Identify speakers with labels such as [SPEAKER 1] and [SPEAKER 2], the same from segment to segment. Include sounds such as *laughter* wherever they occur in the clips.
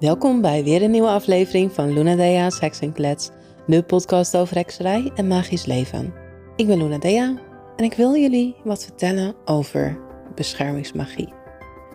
[SPEAKER 1] Welkom bij weer een nieuwe aflevering van Luna Dea's Heksenklets, de podcast over hekserij en magisch leven. Ik ben Luna Dea en ik wil jullie wat vertellen over beschermingsmagie.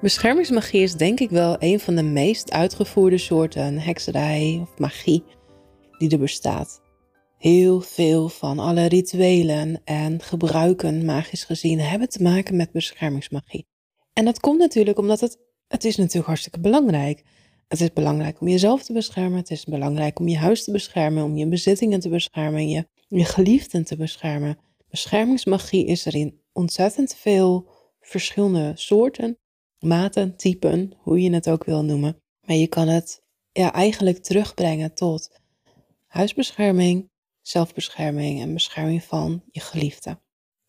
[SPEAKER 1] Beschermingsmagie is denk ik wel een van de meest uitgevoerde soorten hekserij of magie die er bestaat. Heel veel van alle rituelen en gebruiken, magisch gezien, hebben te maken met beschermingsmagie. En dat komt natuurlijk omdat het, het is natuurlijk hartstikke belangrijk. Het is belangrijk om jezelf te beschermen. Het is belangrijk om je huis te beschermen, om je bezittingen te beschermen, je, je geliefden te beschermen. Beschermingsmagie is er in ontzettend veel verschillende soorten, maten, typen, hoe je het ook wil noemen. Maar je kan het ja, eigenlijk terugbrengen tot huisbescherming, zelfbescherming en bescherming van je geliefde.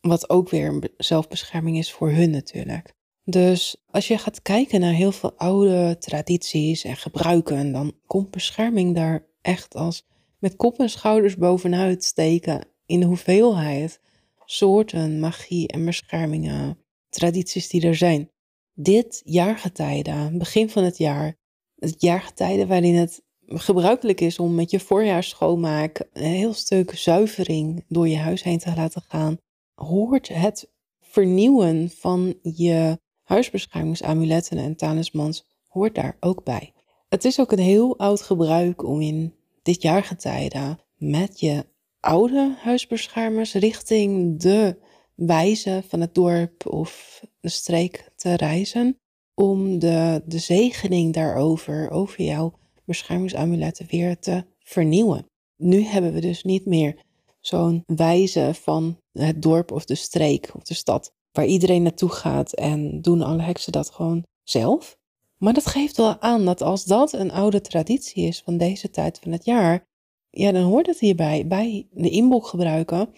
[SPEAKER 1] Wat ook weer zelfbescherming is voor hun natuurlijk. Dus als je gaat kijken naar heel veel oude tradities en gebruiken, dan komt bescherming daar echt als met kop en schouders bovenuit steken in de hoeveelheid soorten, magie en beschermingen, tradities die er zijn. Dit jaargetijde, begin van het jaar, het jaargetijde waarin het gebruikelijk is om met je voorjaarsschoonmaak een heel stuk zuivering door je huis heen te laten gaan, hoort het vernieuwen van je huisbeschermingsamuletten en talismans hoort daar ook bij. Het is ook een heel oud gebruik om in dit jaargetijde met je oude huisbeschermers richting de wijze van het dorp of de streek te reizen om de, de zegening daarover, over jouw beschermingsamuletten weer te vernieuwen. Nu hebben we dus niet meer zo'n wijze van het dorp of de streek of de stad waar iedereen naartoe gaat en doen alle heksen dat gewoon zelf. Maar dat geeft wel aan dat als dat een oude traditie is van deze tijd van het jaar, ja, dan hoort het hierbij. Bij de inboek gebruiken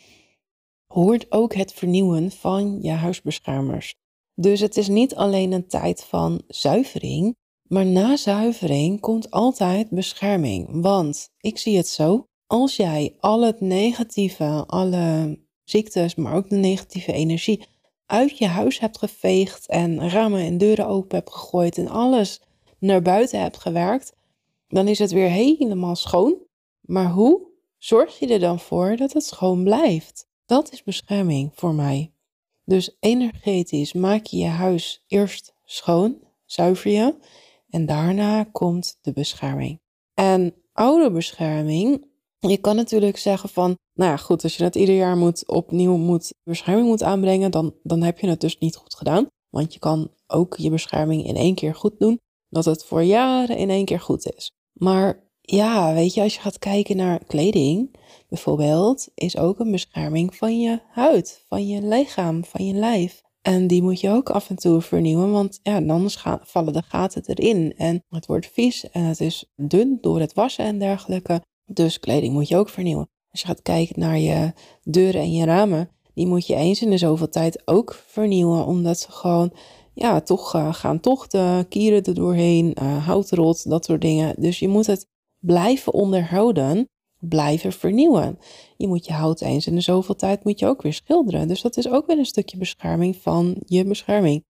[SPEAKER 1] hoort ook het vernieuwen van je huisbeschermers. Dus het is niet alleen een tijd van zuivering, maar na zuivering komt altijd bescherming. Want ik zie het zo, als jij al het negatieve, alle ziektes, maar ook de negatieve energie uit je huis hebt geveegd en ramen en deuren open hebt gegooid en alles naar buiten hebt gewerkt, dan is het weer helemaal schoon. Maar hoe zorg je er dan voor dat het schoon blijft? Dat is bescherming voor mij. Dus energetisch maak je je huis eerst schoon, zuiver je, en daarna komt de bescherming. En oude bescherming je kan natuurlijk zeggen van, nou ja, goed, als je het ieder jaar moet opnieuw moet, bescherming moet aanbrengen, dan, dan heb je het dus niet goed gedaan. Want je kan ook je bescherming in één keer goed doen, dat het voor jaren in één keer goed is. Maar ja, weet je, als je gaat kijken naar kleding, bijvoorbeeld, is ook een bescherming van je huid, van je lichaam, van je lijf. En die moet je ook af en toe vernieuwen, want ja, anders vallen de gaten erin. En het wordt vies en het is dun door het wassen en dergelijke. Dus kleding moet je ook vernieuwen. Als je gaat kijken naar je deuren en je ramen, die moet je eens in de zoveel tijd ook vernieuwen, omdat ze gewoon, ja, toch uh, gaan tochten, kieren er doorheen, uh, houtrot, dat soort dingen. Dus je moet het blijven onderhouden, blijven vernieuwen. Je moet je hout eens in de zoveel tijd moet je ook weer schilderen. Dus dat is ook weer een stukje bescherming van je bescherming.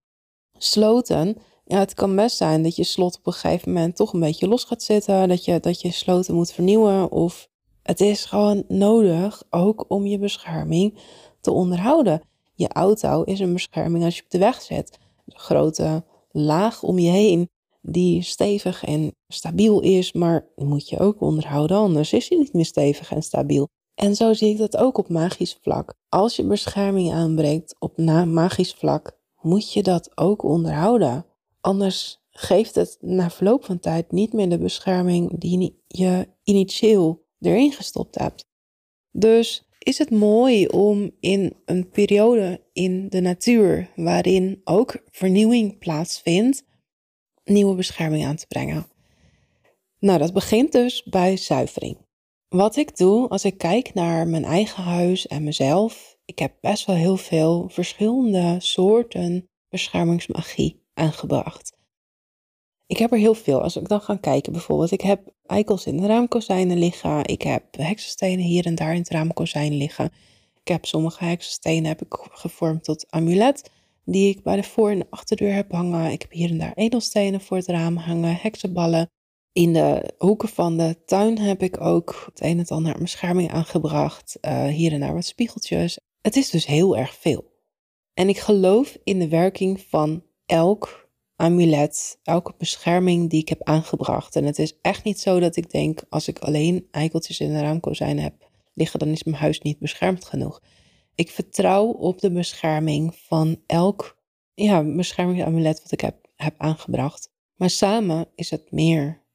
[SPEAKER 1] Sloten ja, het kan best zijn dat je slot op een gegeven moment toch een beetje los gaat zitten. Dat je, dat je sloten moet vernieuwen. Of het is gewoon nodig ook om je bescherming te onderhouden. Je auto is een bescherming als je op de weg zit. Een grote laag om je heen die stevig en stabiel is, maar die moet je ook onderhouden, anders is hij niet meer stevig en stabiel. En zo zie ik dat ook op magisch vlak. Als je bescherming aanbrengt op magisch vlak, moet je dat ook onderhouden. Anders geeft het na verloop van tijd niet meer de bescherming die je initieel erin gestopt hebt. Dus is het mooi om in een periode in de natuur waarin ook vernieuwing plaatsvindt, nieuwe bescherming aan te brengen. Nou, dat begint dus bij zuivering. Wat ik doe als ik kijk naar mijn eigen huis en mezelf, ik heb best wel heel veel verschillende soorten beschermingsmagie aangebracht. Ik heb er heel veel. Als ik dan ga kijken bijvoorbeeld, ik heb eikels in de raamkozijnen liggen. Ik heb heksenstenen hier en daar in het raamkozijn liggen. Ik heb sommige heksenstenen heb ik gevormd tot amulet, die ik bij de voor- en achterdeur heb hangen. Ik heb hier en daar edelstenen voor het raam hangen, heksenballen. In de hoeken van de tuin heb ik ook het een en ander aan bescherming aangebracht. Uh, hier en daar wat spiegeltjes. Het is dus heel erg veel. En ik geloof in de werking van elk amulet, elke bescherming die ik heb aangebracht. En het is echt niet zo dat ik denk, als ik alleen eikeltjes in de raamkozijn heb liggen, dan is mijn huis niet beschermd genoeg. Ik vertrouw op de bescherming van elk ja, beschermingsamulet wat ik heb, heb aangebracht. Maar samen is het meer.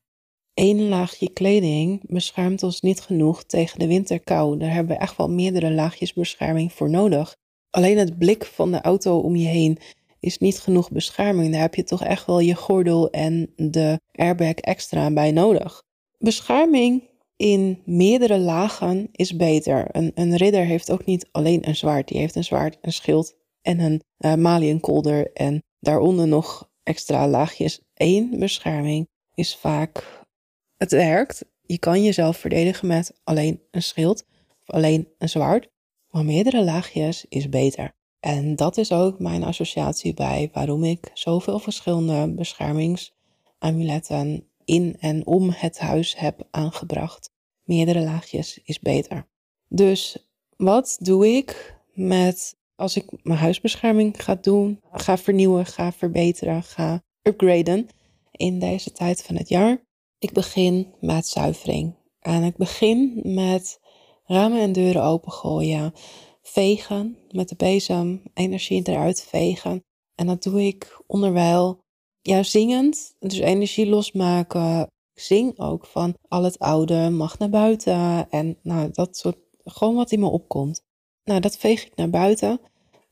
[SPEAKER 1] Eén laagje kleding beschermt ons niet genoeg tegen de winterkou. Daar hebben we echt wel meerdere laagjes bescherming voor nodig. Alleen het blik van de auto om je heen is niet genoeg bescherming. Daar heb je toch echt wel je gordel en de airbag extra bij nodig. Bescherming in meerdere lagen is beter. Een, een ridder heeft ook niet alleen een zwaard. Die heeft een zwaard, een schild en een uh, maliënkolder. En daaronder nog extra laagjes. Eén bescherming is vaak... Het werkt. Je kan jezelf verdedigen met alleen een schild of alleen een zwaard. Maar meerdere laagjes is beter. En dat is ook mijn associatie bij waarom ik zoveel verschillende beschermingsamuletten in en om het huis heb aangebracht. Meerdere laagjes is beter. Dus wat doe ik met als ik mijn huisbescherming ga doen, ga vernieuwen, ga verbeteren, ga upgraden in deze tijd van het jaar? Ik begin met zuivering. En ik begin met ramen en deuren opengooien, vegen met de bezem, energie eruit vegen. En dat doe ik onderwijl, ja, zingend, dus energie losmaken. Ik zing ook van al het oude mag naar buiten en nou, dat soort, gewoon wat in me opkomt. Nou, dat veeg ik naar buiten.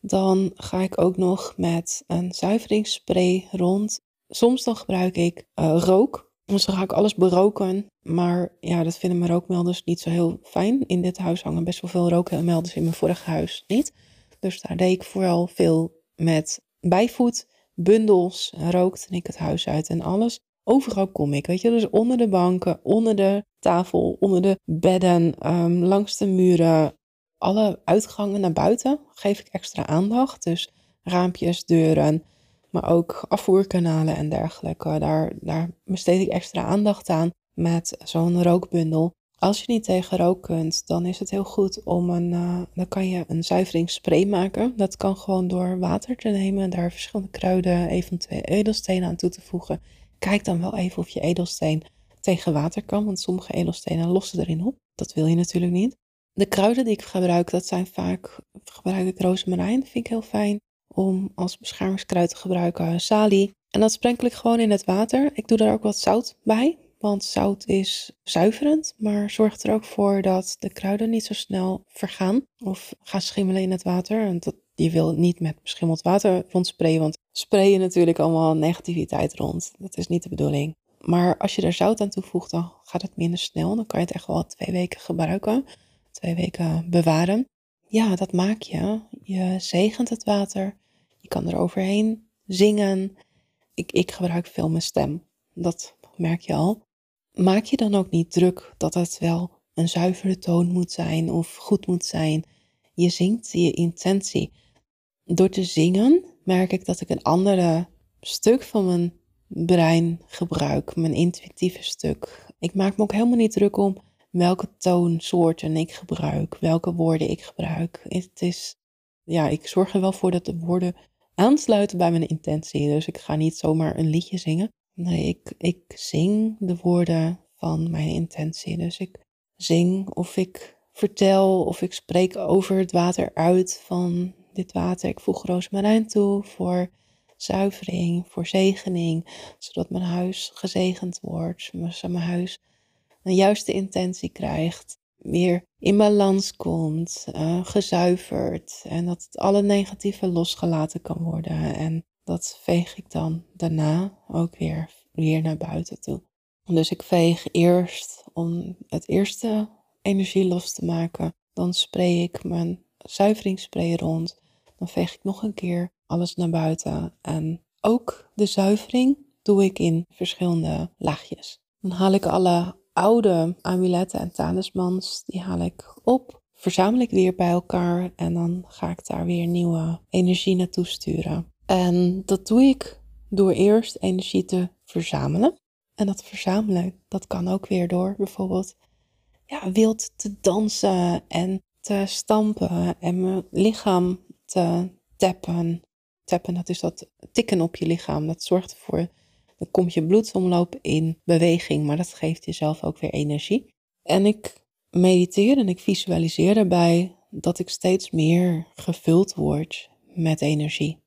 [SPEAKER 1] Dan ga ik ook nog met een zuiveringsspray rond. Soms dan gebruik ik uh, rook dan ga ik alles beroken. Maar ja, dat vinden mijn rookmelders niet zo heel fijn. In dit huis hangen best wel veel rookmelders in mijn vorige huis niet. Dus daar deed ik vooral veel met bijvoet, bundels. Rookte ik het huis uit en alles. Overal kom ik, weet je. Dus onder de banken, onder de tafel, onder de bedden, um, langs de muren. Alle uitgangen naar buiten geef ik extra aandacht. Dus raampjes, deuren, maar ook afvoerkanalen en dergelijke. Daar, daar besteed ik extra aandacht aan met zo'n rookbundel. Als je niet tegen rook kunt, dan is het heel goed om een, uh, dan kan je een zuiveringsspray maken. Dat kan gewoon door water te nemen, daar verschillende kruiden, eventueel edelstenen aan toe te voegen. Kijk dan wel even of je edelsteen tegen water kan, want sommige edelstenen lossen erin op. Dat wil je natuurlijk niet. De kruiden die ik gebruik, dat zijn vaak, gebruik ik rozemarijn, vind ik heel fijn om als beschermingskruid te gebruiken salie. En dat sprenkel ik gewoon in het water. Ik doe daar ook wat zout bij, want zout is zuiverend, maar zorgt er ook voor dat de kruiden niet zo snel vergaan of gaan schimmelen in het water. En dat, je wil niet met beschimmeld water rondsprayen, want sprayen natuurlijk allemaal negativiteit rond. Dat is niet de bedoeling. Maar als je er zout aan toevoegt, dan gaat het minder snel. Dan kan je het echt wel twee weken gebruiken, twee weken bewaren. Ja, dat maak je. Je zegent het water. Je kan er overheen zingen. Ik, ik gebruik veel mijn stem. Dat merk je al. Maak je dan ook niet druk dat het wel een zuivere toon moet zijn of goed moet zijn. Je zingt je intentie. Door te zingen merk ik dat ik een andere stuk van mijn brein gebruik, mijn intuïtieve stuk. Ik maak me ook helemaal niet druk om welke toonsoorten ik gebruik, welke woorden ik gebruik. Het is, ja, ik zorg er wel voor dat de woorden aansluiten bij mijn intentie. Dus ik ga niet zomaar een liedje zingen. Nee, ik, ik zing de woorden van mijn intentie. Dus ik zing of ik vertel of ik spreek over het water uit van dit water. Ik voeg roosmarijn toe voor zuivering, voor zegening, zodat mijn huis gezegend wordt, mijn huis een juiste intentie krijgt, weer in balans komt, uh, gezuiverd en dat het alle negatieve losgelaten kan worden. En dat veeg ik dan daarna ook weer, weer naar buiten toe. Dus ik veeg eerst om het eerste energie los te maken. Dan spray ik mijn zuiveringsspray rond. Dan veeg ik nog een keer alles naar buiten. En ook de zuivering doe ik in verschillende laagjes. Dan haal ik alle oude amuletten en talismans, die haal ik op, verzamel ik weer bij elkaar en dan ga ik daar weer nieuwe energie naartoe sturen. En dat doe ik door eerst energie te verzamelen. En dat verzamelen, dat kan ook weer door bijvoorbeeld ja, wild te dansen en te stampen en mijn lichaam te tappen. Tappen, dat is dat tikken op je lichaam. Dat zorgt ervoor, dan komt je bloedsomloop in beweging, maar dat geeft jezelf ook weer energie. En ik mediteer en ik visualiseer daarbij dat ik steeds meer gevuld word met energie.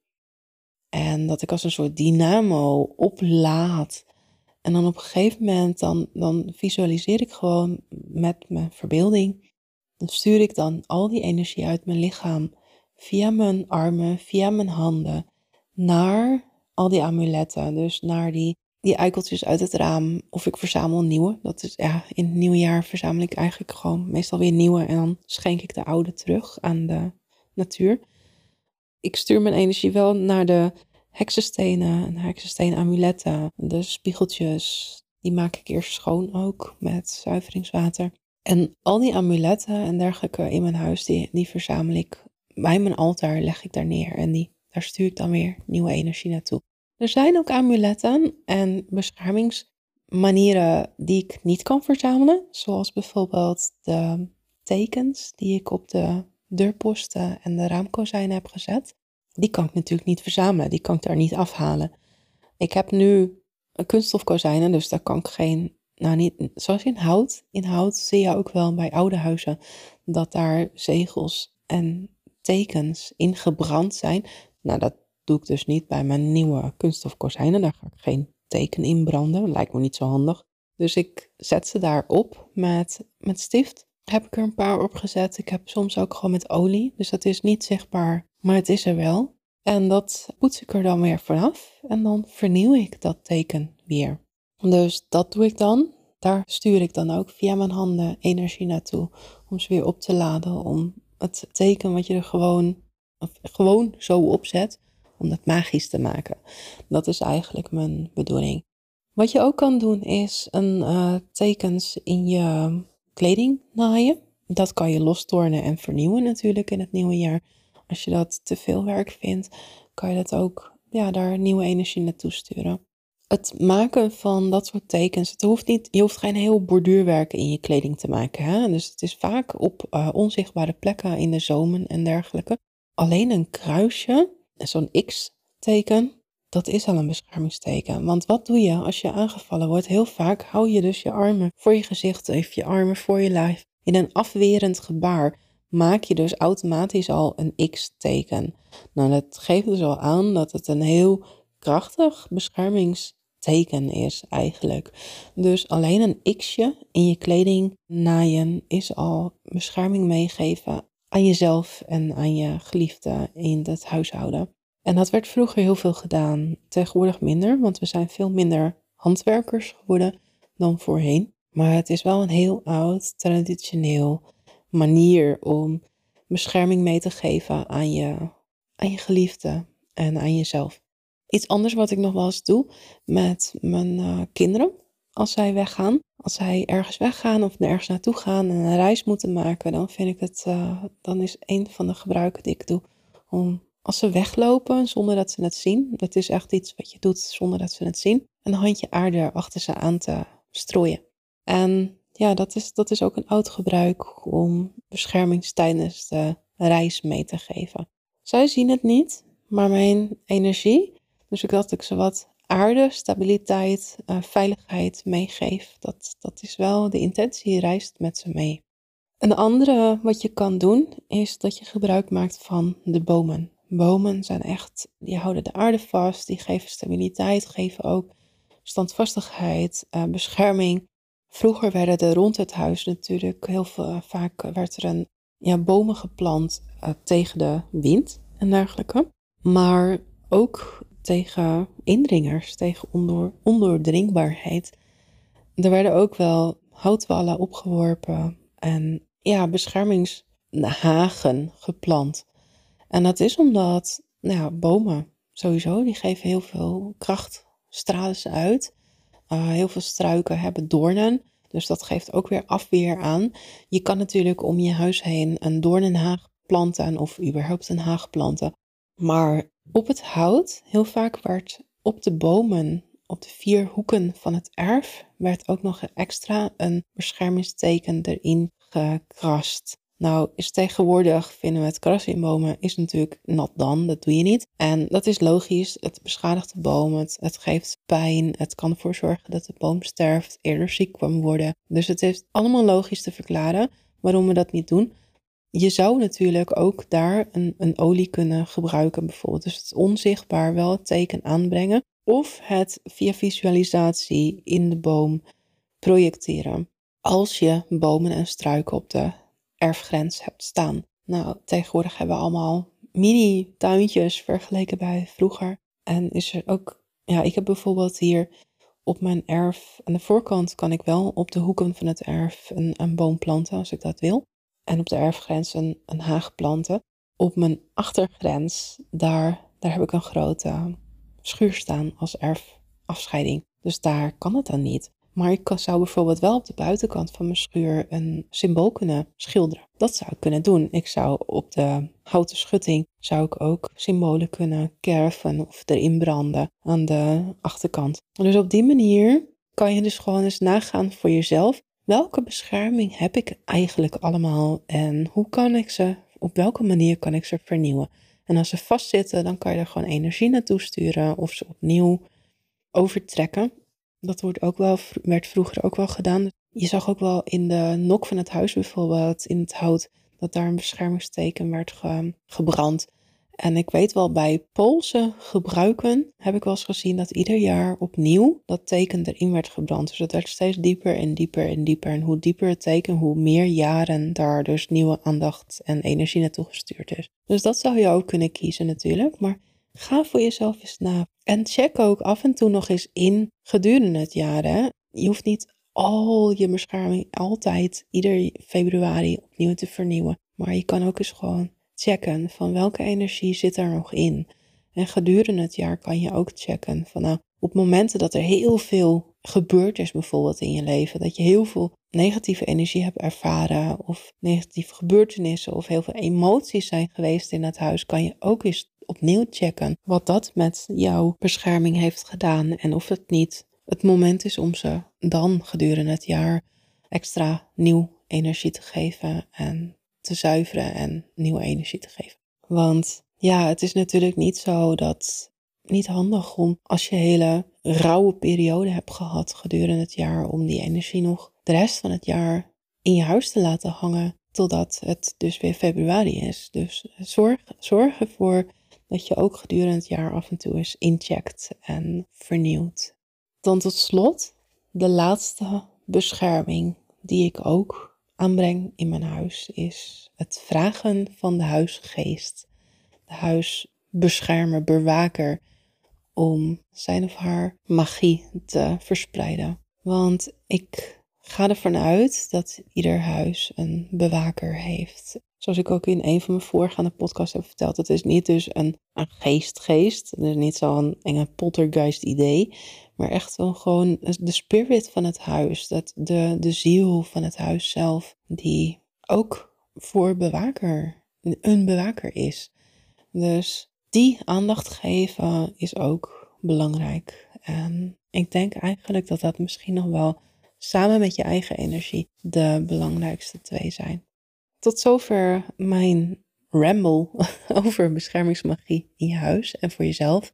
[SPEAKER 1] En dat ik als een soort dynamo oplaad. En dan op een gegeven moment, dan, dan visualiseer ik gewoon met mijn verbeelding. Dan stuur ik dan al die energie uit mijn lichaam via mijn armen, via mijn handen, naar al die amuletten. Dus naar die, die eikeltjes uit het raam. Of ik verzamel nieuwe. Dat is, ja, in het nieuwe jaar verzamel ik eigenlijk gewoon meestal weer nieuwe. En dan schenk ik de oude terug aan de natuur. Ik stuur mijn energie wel naar de heksenstenen en heksenstenen amuletten. De spiegeltjes, die maak ik eerst schoon ook met zuiveringswater. En al die amuletten en dergelijke in mijn huis, die, die verzamel ik bij mijn altaar, leg ik daar neer. En die, daar stuur ik dan weer nieuwe energie naartoe. Er zijn ook amuletten en beschermingsmanieren die ik niet kan verzamelen. Zoals bijvoorbeeld de tekens die ik op de deurposten en de raamkozijnen heb gezet. Die kan ik natuurlijk niet verzamelen, die kan ik daar niet afhalen. Ik heb nu kunststofkozijnen, dus daar kan ik geen, nou niet, zoals in hout. In hout zie je ook wel bij oude huizen dat daar zegels en tekens ingebrand zijn. Nou, dat doe ik dus niet bij mijn nieuwe kunststofkozijnen. Daar ga ik geen teken in branden, lijkt me niet zo handig. Dus ik zet ze daarop met, met stift. Heb ik er een paar op gezet. Ik heb soms ook gewoon met olie, dus dat is niet zichtbaar, maar het is er wel. En dat poets ik er dan weer vanaf en dan vernieuw ik dat teken weer. Dus dat doe ik dan. Daar stuur ik dan ook via mijn handen energie naartoe om ze weer op te laden, om het teken wat je er gewoon, gewoon zo opzet, om dat magisch te maken. Dat is eigenlijk mijn bedoeling. Wat je ook kan doen is een uh, tekens in je kleding naaien. Dat kan je lostornen en vernieuwen natuurlijk in het nieuwe jaar. Als je dat te veel werk vindt, kan je dat ook ja, daar nieuwe energie naartoe sturen. Het maken van dat soort tekens, het hoeft niet, je hoeft geen heel borduurwerk in je kleding te maken. Hè? Dus het is vaak op uh, onzichtbare plekken in de zomen en dergelijke. Alleen een kruisje, zo'n X-teken, dat is al een beschermingsteken. Want wat doe je als je aangevallen wordt? Heel vaak hou je dus je armen voor je gezicht, even je armen voor je lijf. In een afwerend gebaar maak je dus automatisch al een X-teken. Nou, dat geeft dus al aan dat het een heel krachtig beschermingsteken is eigenlijk. Dus alleen een X'je in je kleding naaien is al bescherming meegeven aan jezelf en aan je geliefde in het huishouden. En dat werd vroeger heel veel gedaan, tegenwoordig minder, want we zijn veel minder handwerkers geworden dan voorheen. Maar het is wel een heel oud, traditioneel manier om bescherming mee te geven aan je, aan je geliefde en aan jezelf. Iets anders wat ik nog wel eens doe met mijn uh, kinderen als zij weggaan. Als zij ergens weggaan of nergens naartoe gaan en een reis moeten maken, dan vind ik het, uh, dan is een van de gebruiken die ik doe om als ze weglopen zonder dat ze het zien, dat is echt iets wat je doet zonder dat ze het zien, een handje aarde achter ze aan te strooien. En ja, dat is, dat is ook een oud gebruik om bescherming tijdens de reis mee te geven. Zij zien het niet, maar mijn energie, dus ik dat ik ze wat aarde, stabiliteit, uh, veiligheid meegeef, dat, dat is wel de intentie, reist met ze mee. Een andere wat je kan doen, is dat je gebruik maakt van de bomen. Bomen zijn echt, die houden de aarde vast, die geven stabiliteit, geven ook standvastigheid, uh, bescherming. Vroeger werden er rond het huis natuurlijk heel eh, vaak werd er een, ja, bomen geplant uh, tegen de wind en dergelijke. Maar ook tegen indringers, tegen ondoor, ondoordringbaarheid. Er werden ook wel houtwallen opgeworpen en ja, beschermingshagen geplant. En dat is omdat nou bomen sowieso, die geven heel veel kracht, stralen ze uit. Uh, heel veel struiken hebben doornen, dus dat geeft ook weer afweer aan. Je kan natuurlijk om je huis heen een doornenhaag planten of überhaupt een haag planten. Maar op het hout, heel vaak werd op de bomen op de vier hoeken van het erf werd ook nog extra een beschermingsteken erin gekrast. Nou, is tegenwoordig vinden we het krassen in bomen is natuurlijk nat dan, dat doe je niet. En dat is logisch, het beschadigt de boom, het, het geeft pijn, het kan ervoor zorgen dat de boom sterft, eerder ziek kan worden. Dus het is allemaal logisch te verklaren waarom we dat niet doen. Je zou natuurlijk ook daar een, een olie kunnen gebruiken, bijvoorbeeld. Dus het onzichtbaar wel het teken aanbrengen. Of het via visualisatie in de boom projecteren. Als je bomen en struiken op de erfgrens hebt staan. Nou, tegenwoordig hebben we allemaal mini-tuintjes vergeleken bij vroeger. En is er ook, ja, ik heb bijvoorbeeld hier op mijn erf, aan de voorkant kan ik wel op de hoeken van het erf een, een boom planten als ik dat wil. En op de erfgrens een, een haag planten. Op mijn achtergrens, daar, daar heb ik een grote schuur staan als erfafscheiding. Dus daar kan het dan niet. Maar ik zou bijvoorbeeld wel op de buitenkant van mijn schuur een symbool kunnen schilderen. Dat zou ik kunnen doen. Ik zou op de houten schutting zou ik ook symbolen kunnen kerven of erin branden aan de achterkant. Dus op die manier kan je dus gewoon eens nagaan voor jezelf. Welke bescherming heb ik eigenlijk allemaal en hoe kan ik ze, op welke manier kan ik ze vernieuwen? En als ze vastzitten, dan kan je er gewoon energie naartoe sturen of ze opnieuw overtrekken. Dat wordt ook wel, werd vroeger ook wel gedaan. Je zag ook wel in de nok van het huis bijvoorbeeld, in het hout, dat daar een beschermingsteken werd gebrand. En ik weet wel, bij Poolse gebruiken heb ik wel eens gezien dat ieder jaar opnieuw dat teken erin werd gebrand. Dus dat werd steeds dieper en dieper en dieper. En hoe dieper het teken, hoe meer jaren daar dus nieuwe aandacht en energie naartoe gestuurd is. Dus dat zou je ook kunnen kiezen natuurlijk. Maar Ga voor jezelf eens na. En check ook af en toe nog eens in gedurende het jaar. Hè? Je hoeft niet al je bescherming altijd ieder februari opnieuw te vernieuwen. Maar je kan ook eens gewoon checken van welke energie zit er nog in. En gedurende het jaar kan je ook checken van nou, op momenten dat er heel veel gebeurd is bijvoorbeeld in je leven, dat je heel veel negatieve energie hebt ervaren of negatieve gebeurtenissen of heel veel emoties zijn geweest in het huis, kan je ook eens opnieuw checken wat dat met jouw bescherming heeft gedaan en of het niet het moment is om ze dan gedurende het jaar extra nieuw energie te geven en te zuiveren en nieuwe energie te geven. Want ja, het is natuurlijk niet zo dat niet handig om als je hele rauwe periode hebt gehad gedurende het jaar om die energie nog de rest van het jaar in je huis te laten hangen totdat het dus weer februari is. Dus zorg, zorg ervoor dat je ook gedurende het jaar af en toe eens incheckt en vernieuwt. Dan tot slot de laatste bescherming die ik ook aanbreng in mijn huis is het vragen van de huisgeest, de huisbeschermer, bewaker, om zijn of haar magie te verspreiden. Want ik ga ervan uit dat ieder huis een bewaker heeft. Zoals ik ook in een van mijn voorgaande podcasts heb verteld, het is niet dus een, een geestgeest, is niet zo'n enge poltergeist idee, maar echt wel gewoon de spirit van het huis, dat de, de ziel van het huis zelf, die ook voor bewaker, een bewaker is. Dus die aandacht geven is ook belangrijk. En ik denk eigenlijk dat dat misschien nog wel samen met je eigen energie de belangrijkste twee zijn. Tot zover mijn ramble *laughs* over beschermingsmagie in je huis en voor jezelf.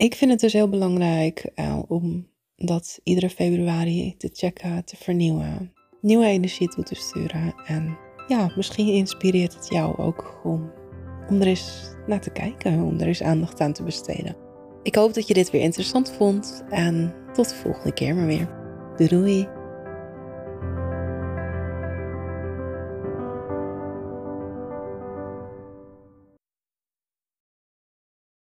[SPEAKER 1] Ik vind het dus heel belangrijk uh, om dat iedere februari te checken, te vernieuwen, nieuwe energie toe te sturen. En ja, misschien inspireert het jou ook om, om er eens naar te kijken, om er eens aandacht aan te besteden. Ik hoop dat je dit weer interessant vond en tot de volgende keer maar weer. Doei!